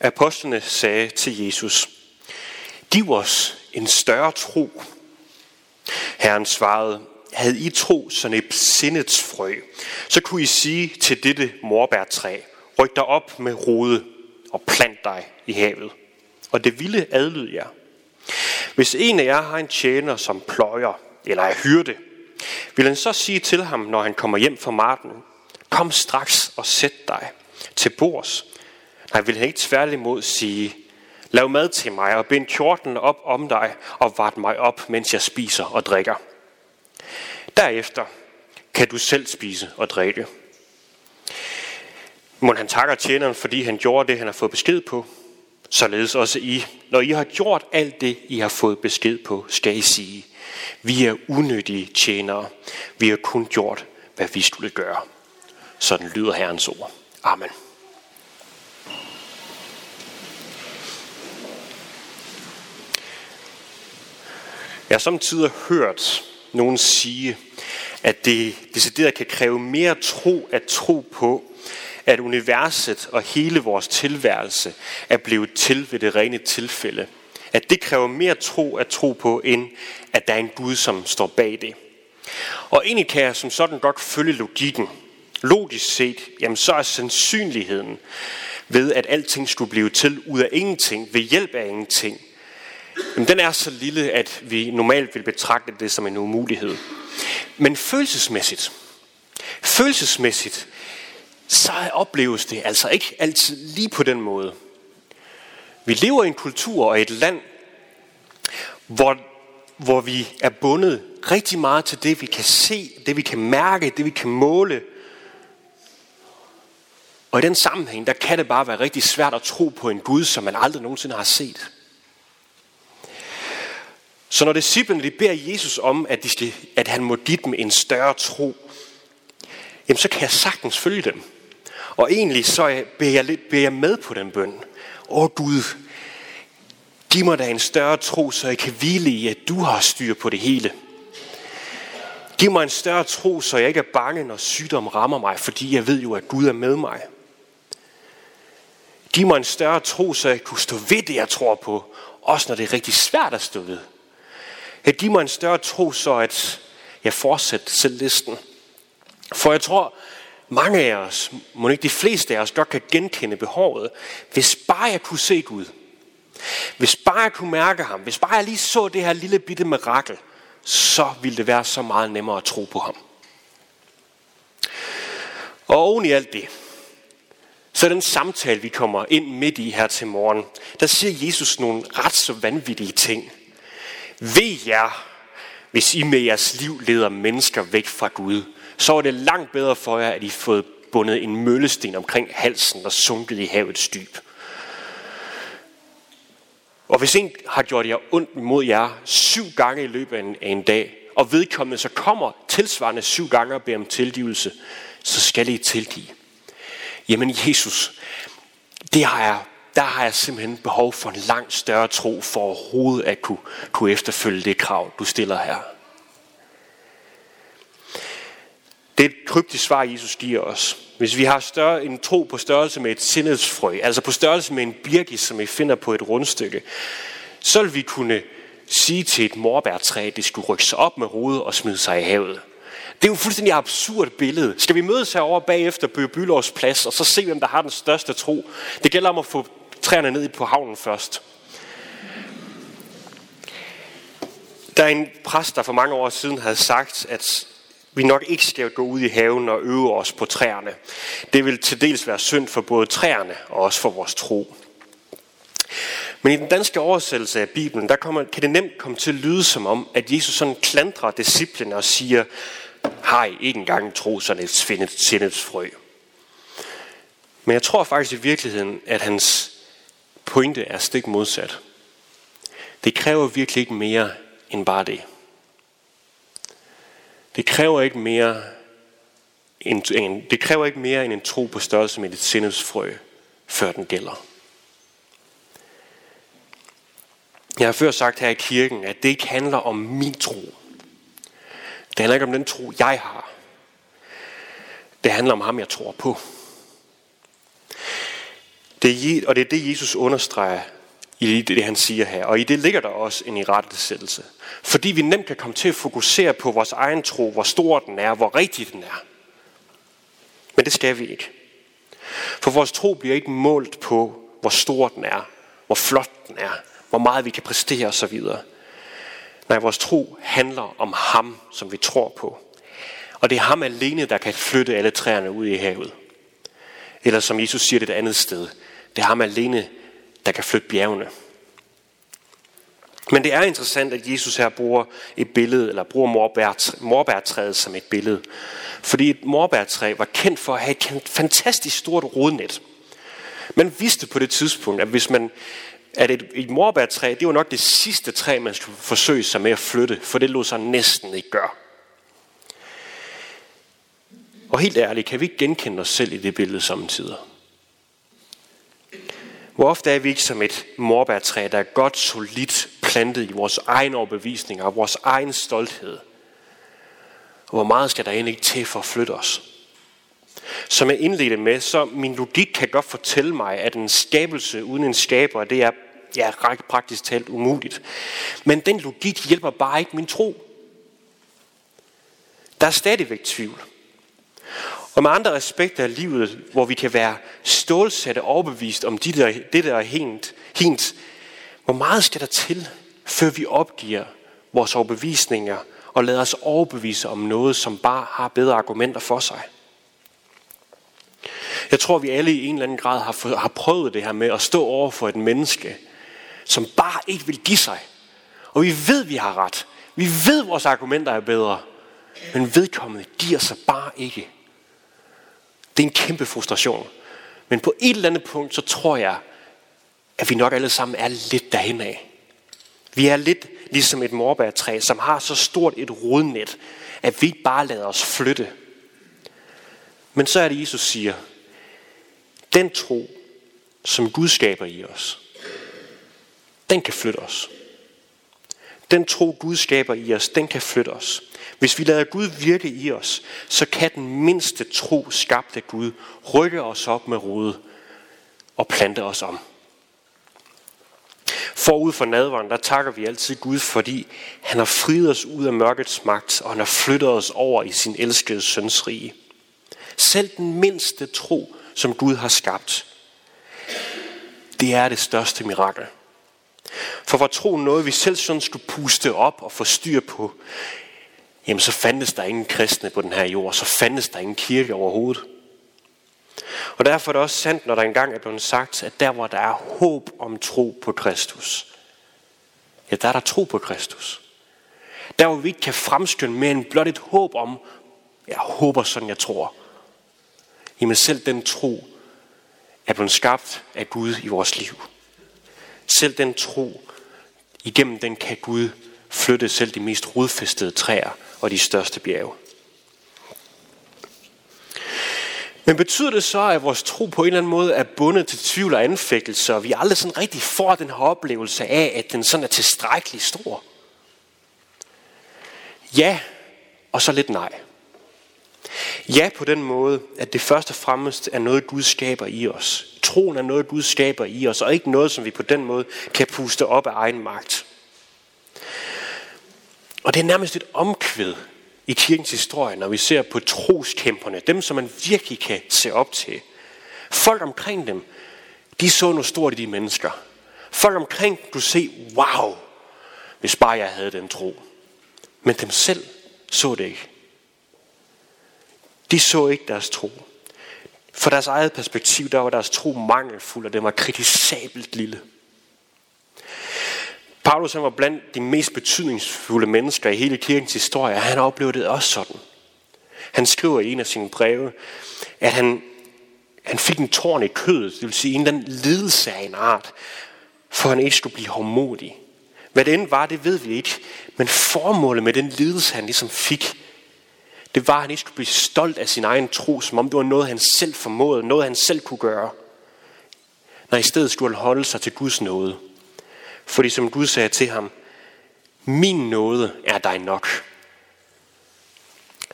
Apostlene sagde til Jesus, Giv os en større tro. Herren svarede, havde I tro sådan et sindets frø, så kunne I sige til dette morbærtræ, ryk dig op med rode og plant dig i havet. Og det ville adlyde jer. Hvis en af jer har en tjener, som pløjer eller er hyrde, vil han så sige til ham, når han kommer hjem fra marken, kom straks og sæt dig til bords. Nej, vil han ikke tværtimod sige, lav mad til mig og bind kjorten op om dig og vart mig op, mens jeg spiser og drikker. Derefter kan du selv spise og drikke. Må han takker tjeneren, fordi han gjorde det, han har fået besked på. Således også I, når I har gjort alt det, I har fået besked på, skal I sige, vi er unødige tjenere. Vi har kun gjort, hvad vi skulle gøre. Sådan lyder Herrens ord. Amen. Jeg har samtidig hørt nogen sige, at det decideret kan kræve mere tro at tro på, at universet og hele vores tilværelse er blevet til ved det rene tilfælde. At det kræver mere tro at tro på, end at der er en Gud, som står bag det. Og egentlig kan jeg som sådan godt følge logikken. Logisk set, jamen så er sandsynligheden ved, at alting skulle blive til ud af ingenting, ved hjælp af ingenting, jamen den er så lille, at vi normalt vil betragte det som en umulighed. Men følelsesmæssigt, følelsesmæssigt, så opleves det altså ikke altid lige på den måde. Vi lever i en kultur og et land, hvor, hvor vi er bundet rigtig meget til det, vi kan se, det vi kan mærke, det vi kan måle. Og i den sammenhæng, der kan det bare være rigtig svært at tro på en Gud, som man aldrig nogensinde har set. Så når disciplene de beder Jesus om, at, de skal, at han må give dem en større tro, jamen så kan jeg sagtens følge dem. Og egentlig så beder jeg, lidt, beder jeg med på den bøn. Åh Gud, giv mig da en større tro, så jeg kan hvile i, at du har styr på det hele. Giv mig en større tro, så jeg ikke er bange, når sygdom rammer mig, fordi jeg ved jo, at Gud er med mig. Giv mig en større tro, så jeg kunne stå ved det, jeg tror på, også når det er rigtig svært at stå ved. At give mig en større tro, så at jeg fortsætter selv listen. For jeg tror, mange af os, må ikke de fleste af os, godt kan genkende behovet, hvis bare jeg kunne se Gud. Hvis bare jeg kunne mærke ham. Hvis bare jeg lige så det her lille bitte mirakel, så ville det være så meget nemmere at tro på ham. Og oven i alt det, så den samtale, vi kommer ind midt i her til morgen, der siger Jesus nogle ret så vanvittige ting. Ved jer, hvis I med jeres liv leder mennesker væk fra Gud, så er det langt bedre for jer, at I fået bundet en møllesten omkring halsen og sunket i havets dyb. Og hvis en har gjort jer ondt mod jer syv gange i løbet af en, af en dag, og vedkommende så kommer tilsvarende syv gange og beder om tilgivelse, så skal I tilgive. Jamen Jesus, det har jeg der har jeg simpelthen behov for en langt større tro for overhovedet at kunne, kunne efterfølge det krav, du stiller her. Det er et kryptisk svar, Jesus giver os. Hvis vi har større, en tro på størrelse med et sindhedsfrø, altså på størrelse med en birkis, som vi finder på et rundstykke, så vil vi kunne sige til et morbærtræ, at det skulle rykke sig op med hovedet og smide sig i havet. Det er jo et fuldstændig absurd billede. Skal vi mødes herovre bagefter på Bylovs plads, og så se, hvem der har den største tro? Det gælder om at få træerne ned på havnen først. Der er en præst, der for mange år siden havde sagt, at vi nok ikke skal gå ud i haven og øve os på træerne. Det vil til dels være synd for både træerne og også for vores tro. Men i den danske oversættelse af Bibelen, der kommer, kan det nemt komme til at lyde som om, at Jesus sådan klandrer disciplene og siger, har I ikke engang tro sådan et sindets frø? Men jeg tror faktisk i virkeligheden, at hans pointe er stik modsat. Det kræver virkelig ikke mere end bare det. Det kræver ikke mere end, en, det kræver ikke mere end en tro på størrelse med et sindets frø, før den gælder. Jeg har før sagt her i kirken, at det ikke handler om min tro. Det handler ikke om den tro, jeg har. Det handler om ham, jeg tror på. Det er, og det er det, Jesus understreger i det, han siger her. Og i det ligger der også en irettesættelse. Fordi vi nemt kan komme til at fokusere på vores egen tro, hvor stor den er, hvor rigtig den er. Men det skal vi ikke. For vores tro bliver ikke målt på, hvor stor den er, hvor flot den er, hvor meget vi kan præstere osv. Nej, vores tro handler om ham, som vi tror på. Og det er ham alene, der kan flytte alle træerne ud i havet. Eller som Jesus siger det et andet sted, det er ham alene, der kan flytte bjergene. Men det er interessant, at Jesus her bruger et billede, eller bruger morbærtræet som et billede. Fordi et morbærtræ var kendt for at have et fantastisk stort rodnet. Man vidste på det tidspunkt, at hvis man at et, et morbærtræ, det var nok det sidste træ, man skulle forsøge sig med at flytte, for det lå sig næsten ikke gøre. Og helt ærligt, kan vi ikke genkende os selv i det billede samtidig? Hvor ofte er vi ikke som et morbærtræ, der er godt solidt plantet i vores egen overbevisning og vores egen stolthed? Og hvor meget skal der egentlig ikke til for at flytte os? Som jeg indledte med, så min logik kan godt fortælle mig, at en skabelse uden en skaber, det er ja, praktisk talt umuligt. Men den logik hjælper bare ikke min tro. Der er stadigvæk tvivl. Og med andre aspekter af livet, hvor vi kan være stålsatte og overbevist om det der, det der er hent, hent, hvor meget skal der til, før vi opgiver vores overbevisninger og lader os overbevise om noget, som bare har bedre argumenter for sig? Jeg tror, vi alle i en eller anden grad har, har prøvet det her med at stå over for et menneske, som bare ikke vil give sig. Og vi ved, vi har ret. Vi ved, vores argumenter er bedre. Men vedkommende giver sig bare ikke. Det er en kæmpe frustration. Men på et eller andet punkt, så tror jeg, at vi nok alle sammen er lidt derhen af. Vi er lidt ligesom et morbærtræ, som har så stort et rodnet, at vi ikke bare lader os flytte. Men så er det, Jesus siger, den tro, som Gud skaber i os, den kan flytte os. Den tro, Gud skaber i os, den kan flytte os. Hvis vi lader Gud virke i os, så kan den mindste tro skabt af Gud rykke os op med rode og plante os om. Forud for nadveren, der takker vi altid Gud, fordi han har friet os ud af mørkets magt, og han har flyttet os over i sin elskede søns rige. Selv den mindste tro, som Gud har skabt, det er det største mirakel. For var tro noget, vi selv sådan skulle puste op og få styr på, jamen så fandtes der ingen kristne på den her jord, så fandtes der ingen kirke overhovedet. Og derfor er det også sandt, når der engang er blevet sagt, at der hvor der er håb om tro på Kristus, ja, der er der tro på Kristus. Der hvor vi ikke kan fremskynde mere end blot et håb om, jeg håber sådan, jeg tror. Jamen selv den tro er blevet skabt af Gud i vores liv. Selv den tro, igennem den kan Gud flytte selv de mest rodfæstede træer og de største bjerge. Men betyder det så, at vores tro på en eller anden måde er bundet til tvivl og anfægtelse, og vi aldrig sådan rigtig får den her oplevelse af, at den sådan er tilstrækkeligt stor? Ja, og så lidt nej. Ja på den måde, at det først og fremmest er noget, Gud skaber i os. Troen er noget, Gud skaber i os, og ikke noget, som vi på den måde kan puste op af egen magt. Og det er nærmest et omkvæd i kirkens historie, når vi ser på troskæmperne, dem som man virkelig kan se op til. Folk omkring dem, de så noget stort i de mennesker. Folk omkring kunne se, wow, hvis bare jeg havde den tro. Men dem selv så det ikke. De så ikke deres tro. For deres eget perspektiv, der var deres tro mangelfuld, og den var kritisabelt lille. Paulus han var blandt de mest betydningsfulde mennesker i hele kirkens historie, og han oplevede det også sådan. Han skriver i en af sine breve, at han, han fik en tårn i kødet, det vil sige en eller anden lidelse af en art, for han ikke skulle blive hårdmodig. Hvad det end var, det ved vi ikke. Men formålet med den lidelse, han ligesom fik, det var, at han ikke skulle blive stolt af sin egen tro, som om det var noget, han selv formåede, noget, han selv kunne gøre. Når i stedet skulle han holde sig til Guds nåde. Fordi som Gud sagde til ham, min nåde er dig nok.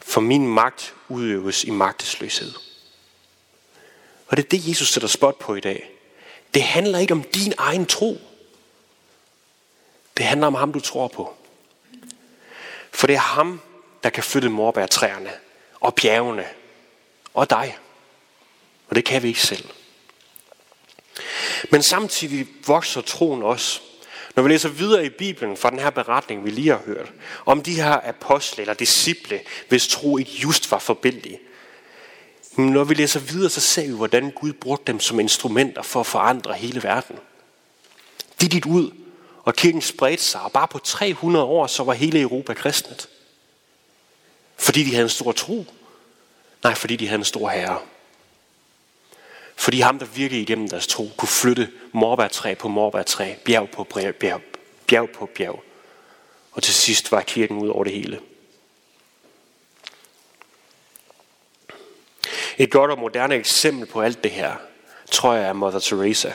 For min magt udøves i magtesløshed. Og det er det, Jesus sætter spot på i dag. Det handler ikke om din egen tro. Det handler om ham, du tror på. For det er ham, der kan flytte morbærtræerne og bjergene og dig. Og det kan vi ikke selv. Men samtidig vokser troen også. Når vi læser videre i Bibelen fra den her beretning, vi lige har hørt, om de her apostle eller disciple, hvis tro ikke just var forbindelige. Når vi læser videre, så ser vi, hvordan Gud brugte dem som instrumenter for at forandre hele verden. De gik ud, og kirken spredte sig, og bare på 300 år, så var hele Europa kristnet. Fordi de havde en stor tro. Nej, fordi de havde en stor herre. Fordi ham, der virkede igennem deres tro, kunne flytte morbærtræ på morbærtræ, bjerg på bjerg, bjerg på bjerg. Og til sidst var kirken ud over det hele. Et godt og moderne eksempel på alt det her, tror jeg er Mother Teresa,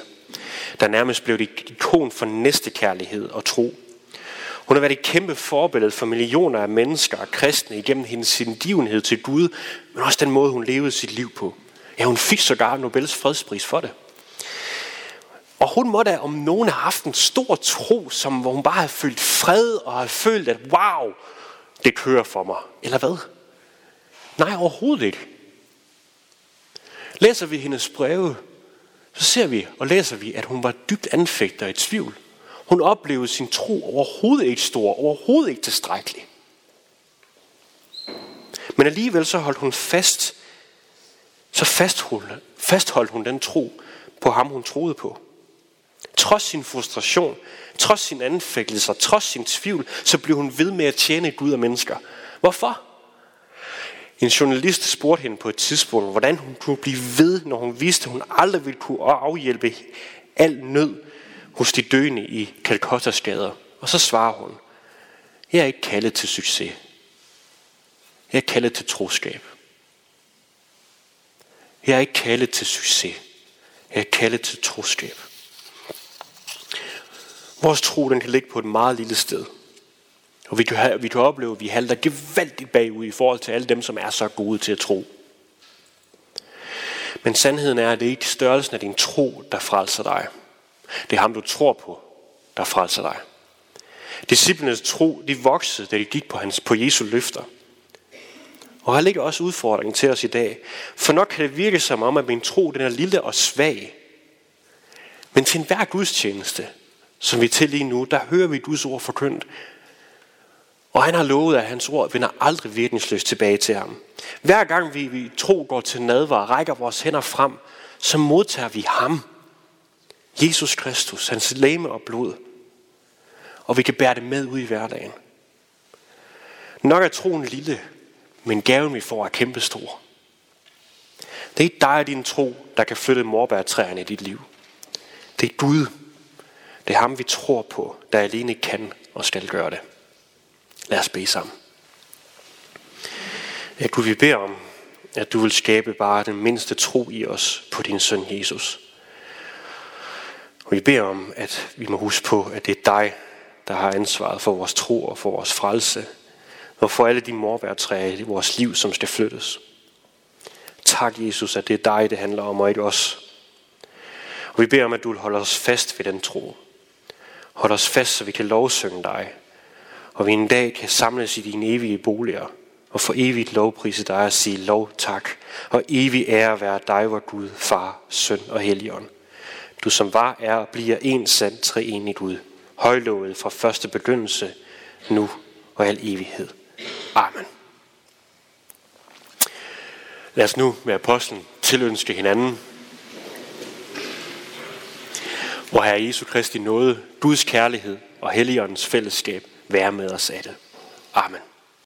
der nærmest blev et ikon for næstekærlighed og tro. Hun har været et kæmpe forbillede for millioner af mennesker og kristne igennem hendes hengivenhed til Gud, men også den måde, hun levede sit liv på. Ja, hun fik sågar Nobels fredspris for det. Og hun måtte om nogen have haft en stor tro, som hvor hun bare havde følt fred og havde følt, at wow, det kører for mig. Eller hvad? Nej, overhovedet ikke. Læser vi hendes breve, så ser vi og læser vi, at hun var dybt anfægter i tvivl. Hun oplevede sin tro overhovedet ikke stor, overhovedet ikke tilstrækkelig. Men alligevel så holdt hun fast, så fastholdt, fastholdt hun den tro på ham, hun troede på. Trods sin frustration, trods sin anfægtelse, trods sin tvivl, så blev hun ved med at tjene Gud og mennesker. Hvorfor? En journalist spurgte hende på et tidspunkt, hvordan hun kunne blive ved, når hun vidste, at hun aldrig ville kunne afhjælpe al nød hos de døende i Calcuttas gader. Og så svarer hun, jeg er ikke kaldet til succes. Jeg er kaldet til troskab. Jeg er ikke kaldet til succes. Jeg er kaldet til troskab. Vores tro den kan ligge på et meget lille sted. Og vi kan, have, vi kan opleve, at vi halter gevaldigt bagud i forhold til alle dem, som er så gode til at tro. Men sandheden er, at det er ikke størrelsen af din tro, der frelser dig. Det er ham, du tror på, der frelser dig. Disciplenes tro, de voksede, da de gik på, hans, på Jesu løfter. Og her ligger også udfordringen til os i dag. For nok kan det virke som om, at min tro den er lille og svag. Men til enhver gudstjeneste, som vi er til lige nu, der hører vi Guds ord forkyndt. Og han har lovet, at hans ord vender aldrig virkningsløst tilbage til ham. Hver gang vi, vi tro går til nadvar og rækker vores hænder frem, så modtager vi ham. Jesus Kristus, hans læme og blod. Og vi kan bære det med ud i hverdagen. Nok er troen lille, men gaven vi får er kæmpestor. Det er ikke dig og din tro, der kan flytte morbærtræerne i dit liv. Det er Gud. Det er ham, vi tror på, der alene kan og skal gøre det. Lad os bede sammen. Ja, Gud, vi beder om, at du vil skabe bare den mindste tro i os på din søn Jesus. Og vi beder om, at vi må huske på, at det er dig, der har ansvaret for vores tro og for vores frelse, og for alle de morværtræer i vores liv, som skal flyttes. Tak, Jesus, at det er dig, det handler om, og ikke os. Og vi beder om, at du holder os fast ved den tro. Hold os fast, så vi kan lovsynge dig. Og vi en dag kan samles i dine evige boliger og for evigt lovprise dig og sige lov tak. Og evig ære være dig, vor Gud, Far, Søn og Helligånd. Du som var, er og bliver en sand treenig Gud. Højlovet fra første begyndelse, nu og al evighed. Amen. Lad os nu med apostlen tilønske hinanden. Hvor Herre Jesu Kristi nåde, Guds kærlighed og Helligåndens fællesskab være med os alle. Amen.